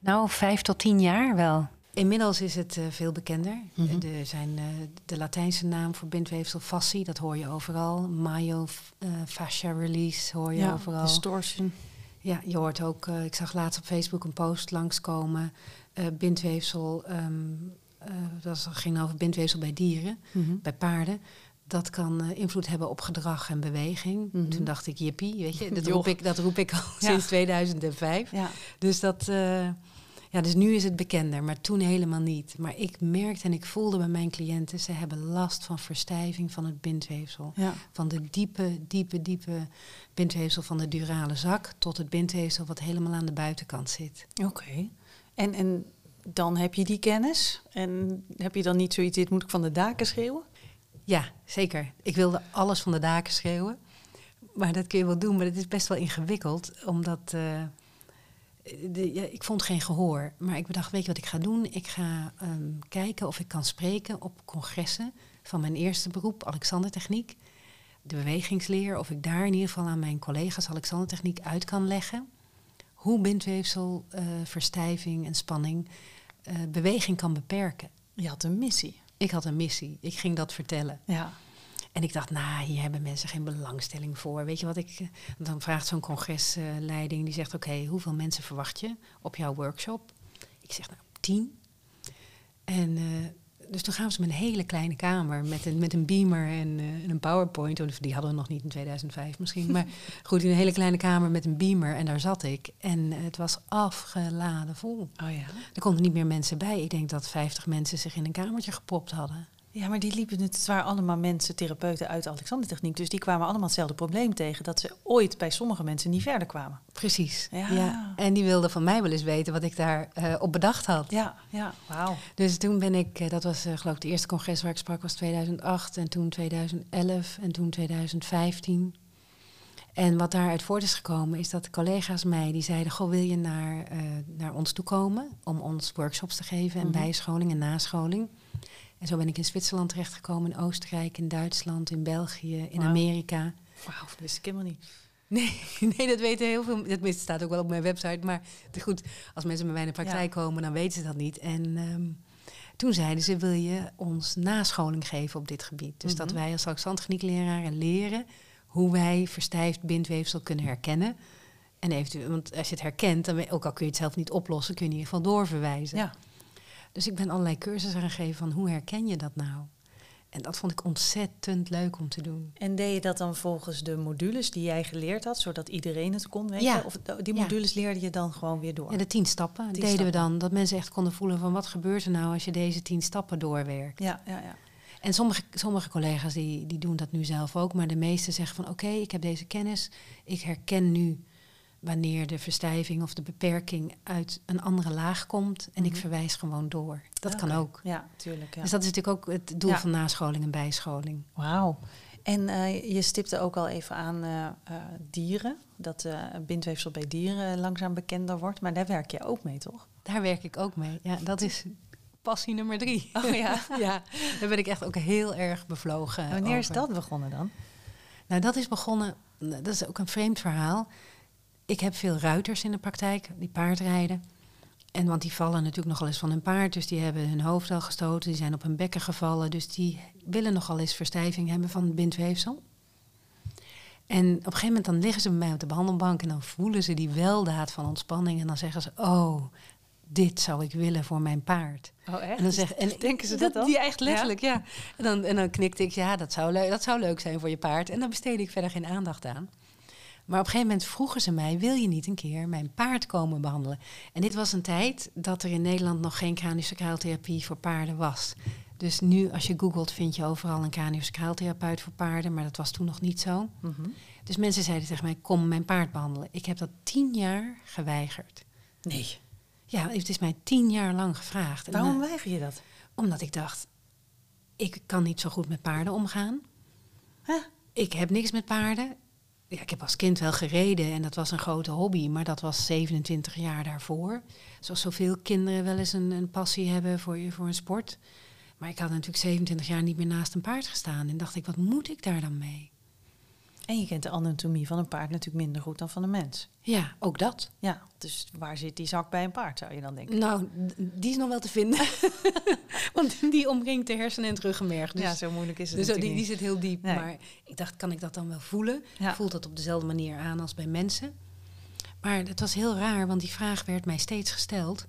Nou, vijf tot tien jaar wel. Inmiddels is het eh, veel bekender. Mhm. Er zijn eh, de Latijnse naam voor bindweefsel fascie, dat hoor je overal. Mayo eh, fascia release hoor je overal. distortion. Ja, je hoort ook, eh, ik zag laatst op Facebook een post langskomen. eh bindweefsel, eh, dat ging over bindweefsel bij dieren, Mhm. bij paarden. Dat kan eh, invloed hebben op gedrag en beweging. Mhm. Toen dacht ik, jippie, weet je, dat roep ik, dat roep ik al Ja. sinds 2005. Ja. Dus dat, eh, ja, dus nu is het bekender, maar toen helemaal niet. Maar ik merkte en ik voelde bij mijn cliënten, ze hebben last van verstijving van het bindweefsel. Ja. Van de diepe, diepe, diepe bindweefsel van de durale zak tot het bindweefsel wat helemaal aan de buitenkant zit. Oké. En, en dan heb je die kennis. En heb je dan niet zoiets, dit moet ik van de daken schreeuwen? Ja, zeker. Ik wilde alles van de daken schreeuwen. Maar dat kun je wel doen, maar het is best wel ingewikkeld. Omdat eh, de, ja, ik vond geen gehoor. Maar ik bedacht, weet je wat ik ga doen? Ik ga ehm, kijken of ik kan spreken op congressen van mijn eerste beroep, Alexandertechniek. De bewegingsleer, of ik daar in ieder geval aan mijn collega's Alexandertechniek uit kan leggen. Hoe bindweefsel, eh, verstijving en spanning eh, beweging kan beperken. Je had een missie. Ik had een missie. Ik ging dat vertellen. Ja. En ik dacht, nou, hier hebben mensen geen belangstelling voor. Weet je wat ik... Dan vraagt zo'n congresleiding, die zegt... oké, hoeveel mensen verwacht je op jouw workshop? Ik zeg, nou, tien. En uh, dus toen gaan ze met een hele kleine kamer met een, met een beamer en, uh, een PowerPoint. Of die hadden we nog niet in 2005 misschien. Maar goed, in een hele kleine kamer met een beamer. En daar zat ik. En het was afgeladen vol. Oh ja. Er konden niet meer mensen bij. Ik denk dat 50 mensen zich in een kamertje gepropt hadden. Ja, maar die liepen het waren allemaal mensen, therapeuten uit de Alexander-techniek. Dus die kwamen allemaal hetzelfde probleem tegen. Dat ze ooit bij sommige mensen niet verder kwamen. Precies. Ja. En die wilden van mij wel eens weten wat ik daar uh, op bedacht had. Ja, ja, wauw. Dus toen ben ik, uh, dat was uh, geloof ik de eerste congres waar ik sprak was 2008 en toen 2011 en toen 2015. En wat daaruit voort is gekomen is dat collega's mij die zeiden: Goh, wil je naar, naar ons toe komen om ons workshops te geven en mm -hmm. bijscholing en nascholing? En zo ben ik in Zwitserland terechtgekomen, in Oostenrijk, in Duitsland, in België, in wow. Amerika. Wauw, dat wist ik helemaal niet. Nee, nee, dat weten heel veel. Dat staat ook wel op mijn website. Maar goed, als mensen bij mij in de praktijk ja. komen, dan weten ze dat niet. En um, toen zeiden ze: Wil je ons nascholing geven op dit gebied? Dus mm -hmm. dat wij als Alexander leren hoe wij verstijfd bindweefsel kunnen herkennen. En eventueel, want als je het herkent, dan, ook al kun je het zelf niet oplossen, kun je in ieder geval doorverwijzen. Ja. Dus ik ben allerlei cursussen gaan geven van hoe herken je dat nou? En dat vond ik ontzettend leuk om te doen. En deed je dat dan volgens de modules die jij geleerd had, zodat iedereen het kon weten? Ja. Of die modules ja. leerde je dan gewoon weer door? Ja, de tien stappen tien deden stappen. we dan. Dat mensen echt konden voelen van wat gebeurt er nou als je deze tien stappen doorwerkt. Ja, ja, ja. En sommige, sommige collega's die, die doen dat nu zelf ook, maar de meeste zeggen van oké, okay, ik heb deze kennis, ik herken nu wanneer de verstijving of de beperking uit een andere laag komt en ik verwijs gewoon door. Dat okay. kan ook. Ja, tuurlijk. Ja. Dus dat is natuurlijk ook het doel ja. van nascholing en bijscholing. Wauw. En uh, je stipte ook al even aan uh, uh, dieren, dat bindweefsel bij dieren langzaam bekender wordt, maar daar werk je ook mee, toch? Daar werk ik ook mee. Ja, dat is passie nummer drie. Oh ja? ja, daar ben ik echt ook heel erg bevlogen. En wanneer over. is dat begonnen dan? Nou, dat is begonnen, dat is ook een vreemd verhaal ik heb veel ruiters in de praktijk die paardrijden. En want die vallen natuurlijk nogal eens van hun paard, dus die hebben hun hoofd al gestoten, die zijn op hun bekken gevallen, dus die willen nogal eens verstijving hebben van het bindweefsel. En op een gegeven moment dan liggen ze bij mij op de behandelbank en dan voelen ze die weldaad van ontspanning en dan zeggen ze, oh, dit zou ik willen voor mijn paard. Oh, echt? En dan zeggen, en denken ze dat, dat Die echt letterlijk, ja. ja. En, dan, en dan knikte ik, ja, dat zou, leuk, dat zou leuk zijn voor je paard. En dan besteed ik verder geen aandacht aan. Maar op een gegeven moment vroegen ze mij: wil je niet een keer mijn paard komen behandelen? En dit was een tijd dat er in Nederland nog geen craniosacraaltherapie voor paarden was. Dus nu, als je googelt, vind je overal een craniosacraaltherapeut voor paarden, maar dat was toen nog niet zo. Mm -hmm. Dus mensen zeiden tegen mij: kom mijn paard behandelen. Ik heb dat tien jaar geweigerd. Nee. Ja, het is mij tien jaar lang gevraagd. Waarom weiger je dat? Omdat ik dacht: ik kan niet zo goed met paarden omgaan. Huh? Ik heb niks met paarden ja, ik heb als kind wel gereden en dat was een grote hobby, maar dat was 27 jaar daarvoor. Zoals zoveel kinderen wel eens een, een passie hebben voor, voor een sport. Maar ik had natuurlijk 27 jaar niet meer naast een paard gestaan en dacht ik, wat moet ik daar dan mee? En je kent de anatomie van een paard natuurlijk minder goed dan van een mens. Ja, ook dat. Ja, dus waar zit die zak bij een paard, zou je dan denken? Nou, die is nog wel te vinden. Want die omringt de hersenen en het ruggenmerg. Dus, ja, zo moeilijk is het dus die, die, zit heel diep. Nee. Maar ik dacht, kan ik dat dan wel voelen? Ja. Voelt dat op dezelfde manier aan als bij mensen? Maar het was heel raar, want die vraag werd mij steeds gesteld.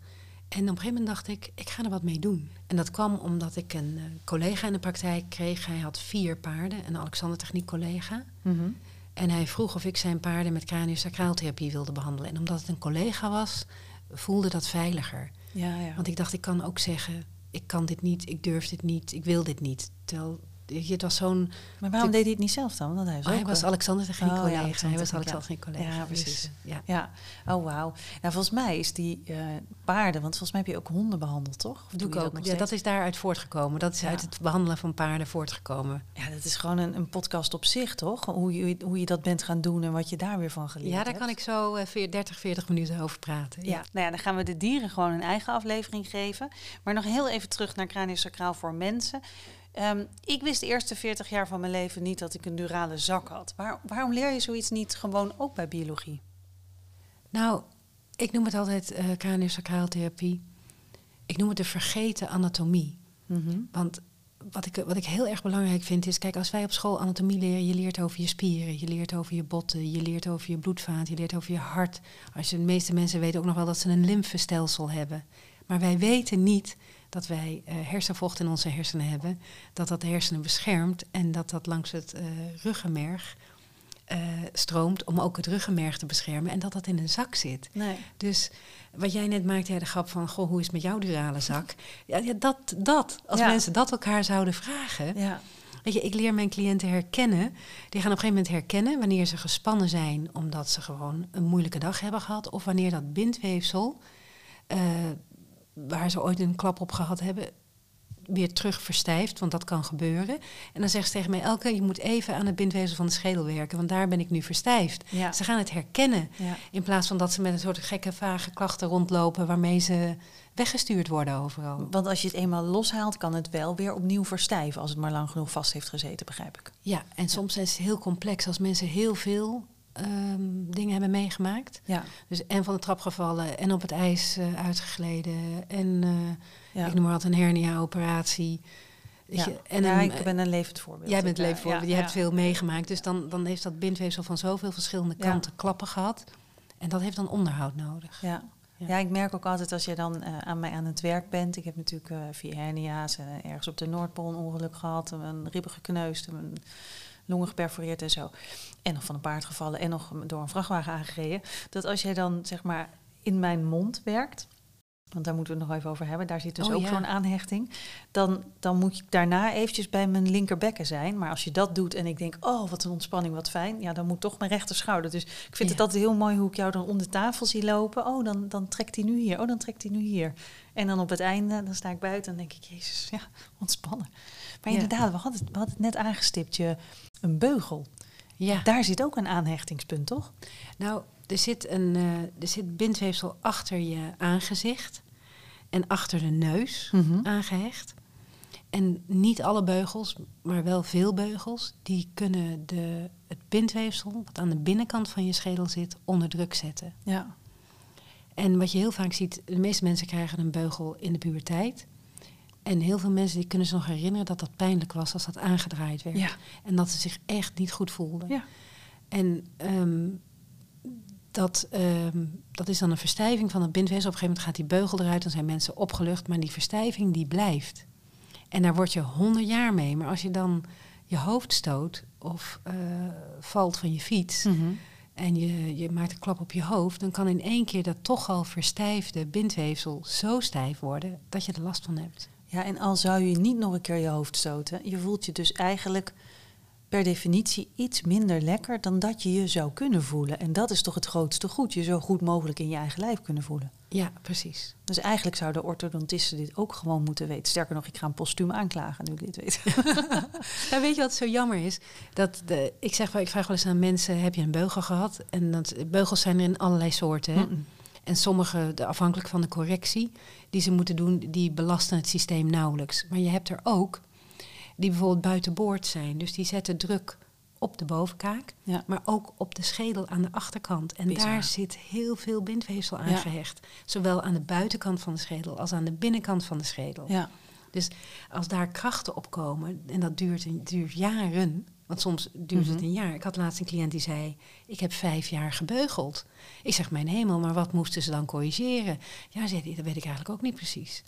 En op een gegeven moment dacht ik, ik ga er wat mee doen. En dat kwam omdat ik een uh, collega in de praktijk kreeg. Hij had vier paarden, een Alexander Techniek collega. Mm -hmm. En hij vroeg of ik zijn paarden met craniosacraaltherapie wilde behandelen. En omdat het een collega was, voelde dat veiliger. Ja, ja. Want ik dacht, ik kan ook zeggen, ik kan dit niet, ik durf dit niet, ik wil dit niet. Terwijl het was zo'n... Maar waarom deed hij het niet zelf dan? Want hij was, oh, hij was Alexander de oh, collega. Ja, hij was Alexander geen collega. Ja, precies. Dus, ja. ja. Oh, wauw. Nou, volgens mij is die uh, paarden... Want volgens mij heb je ook honden behandeld, toch? Of doe ik ook. Dat, ja, dat is daaruit voortgekomen. Dat is ja. uit het behandelen van paarden voortgekomen. Ja, dat is gewoon een, een, podcast op zich, toch? Hoe je, hoe je dat bent gaan doen en wat je daar weer van geleerd hebt. Ja, daar kan ik zo uh, 30, 40 minuten over praten. Ja. nou ja, dan gaan we de dieren gewoon een eigen aflevering geven. Maar nog heel even terug naar craniosacraal voor mensen... Um, ik wist de eerste 40 jaar van mijn leven niet dat ik een durale zak had. Waar, waarom leer je zoiets niet gewoon ook bij biologie? Nou, ik noem het altijd uh, craniosacraaltherapie. Ik noem het de vergeten anatomie. Mm -hmm. Want wat ik, wat ik heel erg belangrijk vind is, kijk, als wij op school anatomie leren, je leert over je spieren, je leert over je botten, je leert over je bloedvaat, je leert over je hart. Als je, de meeste mensen weten ook nog wel dat ze een lymfestelsel hebben. Maar wij weten niet dat wij uh, hersenvocht in onze hersenen hebben, dat dat de hersenen beschermt en dat dat langs het uh, ruggenmerg uh, stroomt om ook het ruggenmerg te beschermen en dat dat in een zak zit. Nee. Dus wat jij net maakte, ja, de grap van, goh, hoe is het met jouw durale zak? Ja, ja dat, dat, als Ja. mensen dat elkaar zouden vragen. Ja. Weet je, ik leer mijn cliënten herkennen. Die gaan op een gegeven moment herkennen wanneer ze gespannen zijn omdat ze gewoon een moeilijke dag hebben gehad. Of wanneer dat bindweefsel, eh, waar ze ooit een klap op gehad hebben, weer terug verstijft. Want dat kan gebeuren. En dan zegt ze tegen mij, Elke, je moet even aan het bindweefsel van de schedel werken. Want daar ben ik nu verstijfd. Ja. Ze gaan het herkennen. Ja. In plaats van dat ze met een soort gekke, vage klachten rondlopen waarmee ze weggestuurd worden overal. Want als je het eenmaal loshaalt, kan het wel weer opnieuw verstijven als het maar lang genoeg vast heeft gezeten, begrijp ik. Ja, en soms is het heel complex als mensen heel veel ehm, dingen hebben meegemaakt. Ja. Dus en van de trap gevallen en op het ijs eh, uitgegleden en eh, Ja. ik noem maar wat een hernia-operatie. Ja. je, en ja, een- ik ben een levend voorbeeld. Jij bent Ik, eh, leven voor, ja, je hebt veel meegemaakt. Dus dan, dan heeft dat bindweefsel van zoveel verschillende kanten klappen gehad. En dat heeft dan onderhoud nodig. Ja. Ja. Ik merk ook altijd als je dan eh, aan mij aan het werk bent. Ik heb natuurlijk eh vier hernia's, ergens op de Noordpool een ongeluk gehad, een ribben gekneusd, een longen geperforeerd en zo. En nog van een paard gevallen en nog door een vrachtwagen aangereden. Dat als jij dan zeg maar in mijn mond werkt, want daar moeten we het nog even over hebben, daar zit dus Oh, ook ja. zo'n aanhechting. Dan, dan moet je daarna eventjes bij mijn linkerbekken zijn. Maar als je dat doet en ik denk, oh wat een ontspanning, wat fijn. Ja, dan moet toch mijn rechter schouder. Dus ik vind het altijd heel mooi hoe ik jou dan om de tafel zie lopen. Oh, dan, dan trekt hij nu hier. Oh, dan trekt hij nu hier. En dan op het einde, dan sta ik buiten en denk ik, jezus, ja, ontspannen. Maar Ja. inderdaad, we hadden, het, we hadden het net aangestipt, je, een beugel. Ja. Daar zit ook een aanhechtingspunt, toch? Nou, er zit, een, eh, er zit bindweefsel achter je aangezicht en achter de neus Mhm. aangehecht. En niet alle beugels, maar wel veel beugels, die kunnen de, het bindweefsel, wat aan de binnenkant van je schedel zit, onder druk zetten. Ja. En wat je heel vaak ziet, de meeste mensen krijgen een beugel in de puberteit. En heel veel mensen die kunnen zich nog herinneren dat dat pijnlijk was als dat aangedraaid werd. Ja. En dat ze zich echt niet goed voelden. Ja. En ehm, dat, ehm, dat is dan een verstijving van het bindweefsel. Op een gegeven moment gaat die beugel eruit, dan zijn mensen opgelucht. Maar die verstijving die blijft. En daar word je honderd jaar mee. Maar als je dan je hoofd stoot of eh, valt van je fiets... Mhm. en je, je maakt een klap op je hoofd... dan kan in één keer dat toch al verstijfde bindweefsel zo stijf worden... dat je er last van hebt. Ja, en al zou je niet nog een keer je hoofd stoten, je voelt je dus eigenlijk per definitie iets minder lekker dan dat je je zou kunnen voelen. En dat is toch het grootste goed, je zo goed mogelijk in je eigen lijf kunnen voelen. Ja, precies. Dus eigenlijk zouden orthodontisten dit ook gewoon moeten weten. Sterker nog, ik ga een postuum aanklagen nu ik dit weet. Nou, weet je wat zo jammer is? Dat de, ik, zeg wel, ik vraag wel eens aan mensen, heb je een beugel gehad? En dat, beugels zijn er in allerlei soorten. Hè? En sommige, de, afhankelijk van de correctie die ze moeten doen, die belasten het systeem nauwelijks. Maar je hebt er ook die bijvoorbeeld buitenboord zijn. Dus die zetten druk op de bovenkaak, Ja. maar ook op de schedel aan de achterkant. En Bizar. daar zit heel veel bindweefsel aan Ja. gehecht. Zowel aan de buitenkant van de schedel als aan de binnenkant van de schedel. Ja. Dus als daar krachten op komen, en dat duurt, duurt jaren, want soms duurt het Mhm. een jaar. Ik had laatst een cliënt die zei, ik heb vijf jaar gebeugeld. Ik zeg, mijn hemel, maar wat moesten ze dan corrigeren? Ja, zei hij, dat weet ik eigenlijk ook niet precies.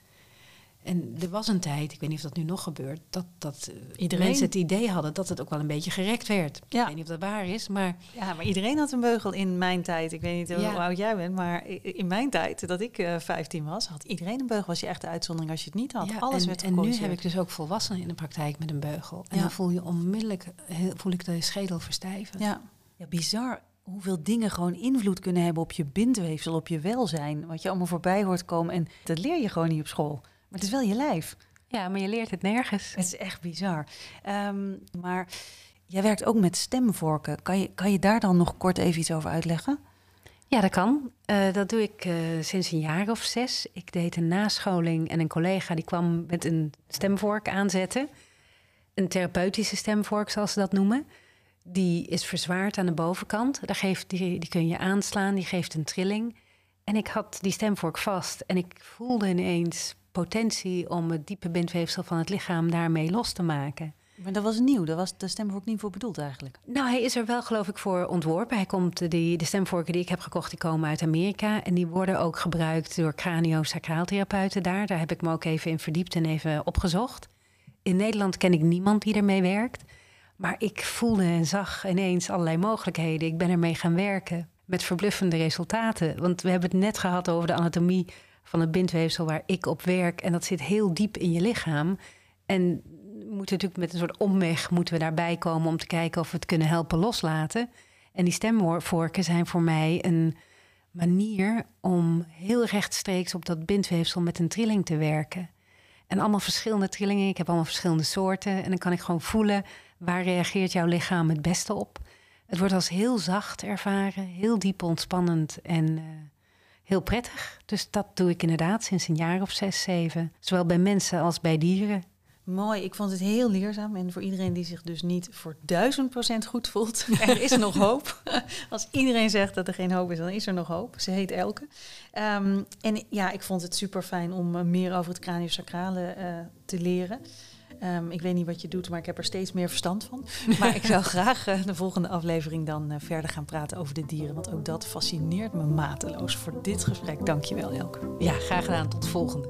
En er was een tijd, ik weet niet of dat nu nog gebeurt, dat, dat eh, Iedereen? mensen het idee hadden dat het ook wel een beetje gerekt werd. Ja. Ik weet niet of dat waar is, maar ja, maar iedereen had een beugel in mijn tijd. Ik weet niet hoe oud jij bent, maar in mijn tijd, dat ik eh 15 was, had iedereen een beugel. Was je echt de uitzondering als je het niet had. ja, Alles en, werd en nu heb ik dus ook volwassenen in de praktijk met een beugel. En Ja. dan voel je onmiddellijk, heel, voel ik de schedel verstijven. Ja. ja, bizar hoeveel dingen gewoon invloed kunnen hebben op je bindweefsel, op je welzijn. Wat je allemaal voorbij hoort komen. En dat leer je gewoon niet op school. Maar het is wel je lijf. Ja, maar je leert het nergens. Het is echt bizar. Ehm, maar jij werkt ook met stemvorken. Kan je, kan je daar dan nog kort even iets over uitleggen? Ja, dat kan. Eh, dat doe ik eh, sinds een jaar of zes. Ik deed een nascholing en een collega die kwam met een stemvork aanzetten. Een therapeutische stemvork, zoals ze dat noemen. Die is verzwaard aan de bovenkant. Daar geeft, die, die kun je aanslaan, die geeft een trilling. En ik had die stemvork vast en ik voelde ineens potentie om het diepe bindweefsel van het lichaam daarmee los te maken. Maar dat was nieuw, daar was de stemvork niet voor bedoeld eigenlijk. Nou, hij is er wel geloof ik voor ontworpen. Hij komt, die, de stemvorken die ik heb gekocht, die komen uit Amerika. En die worden ook gebruikt door cranio-sacraaltherapeuten daar. Daar heb ik me ook even in verdiept en even opgezocht. In Nederland ken ik niemand die ermee werkt. Maar ik voelde en zag ineens allerlei mogelijkheden. Ik ben ermee gaan werken met verbluffende resultaten. Want we hebben het net gehad over de anatomie van het bindweefsel waar ik op werk. En dat zit heel diep in je lichaam. En we moeten natuurlijk met een soort omweg moeten we daarbij komen om te kijken of we het kunnen helpen loslaten. En die stemvorken zijn voor mij een manier om heel rechtstreeks op dat bindweefsel met een trilling te werken. En allemaal verschillende trillingen. Ik heb allemaal verschillende soorten. En dan kan ik gewoon voelen waar reageert jouw lichaam het beste op. Het wordt als heel zacht ervaren, heel diep ontspannend en uh, heel prettig. Dus dat doe ik inderdaad sinds een jaar of zes, zeven. Zowel bij mensen als bij dieren. Mooi, ik vond het heel leerzaam. En voor iedereen die zich dus niet voor duizend procent goed voelt, er is nog hoop. Als iedereen zegt dat er geen hoop is, dan is er nog hoop. Ze heet Elke. Um, en ja, ik vond het super fijn om uh, meer over het craniosacrale uh, te leren. Um, ik weet niet wat je doet, maar ik heb er steeds meer verstand van. Maar ik zou graag uh, de volgende aflevering dan uh, verder gaan praten over de dieren. Want ook dat fascineert me mateloos. Voor dit gesprek, dankjewel Elke. Ja, graag gedaan. Tot de volgende.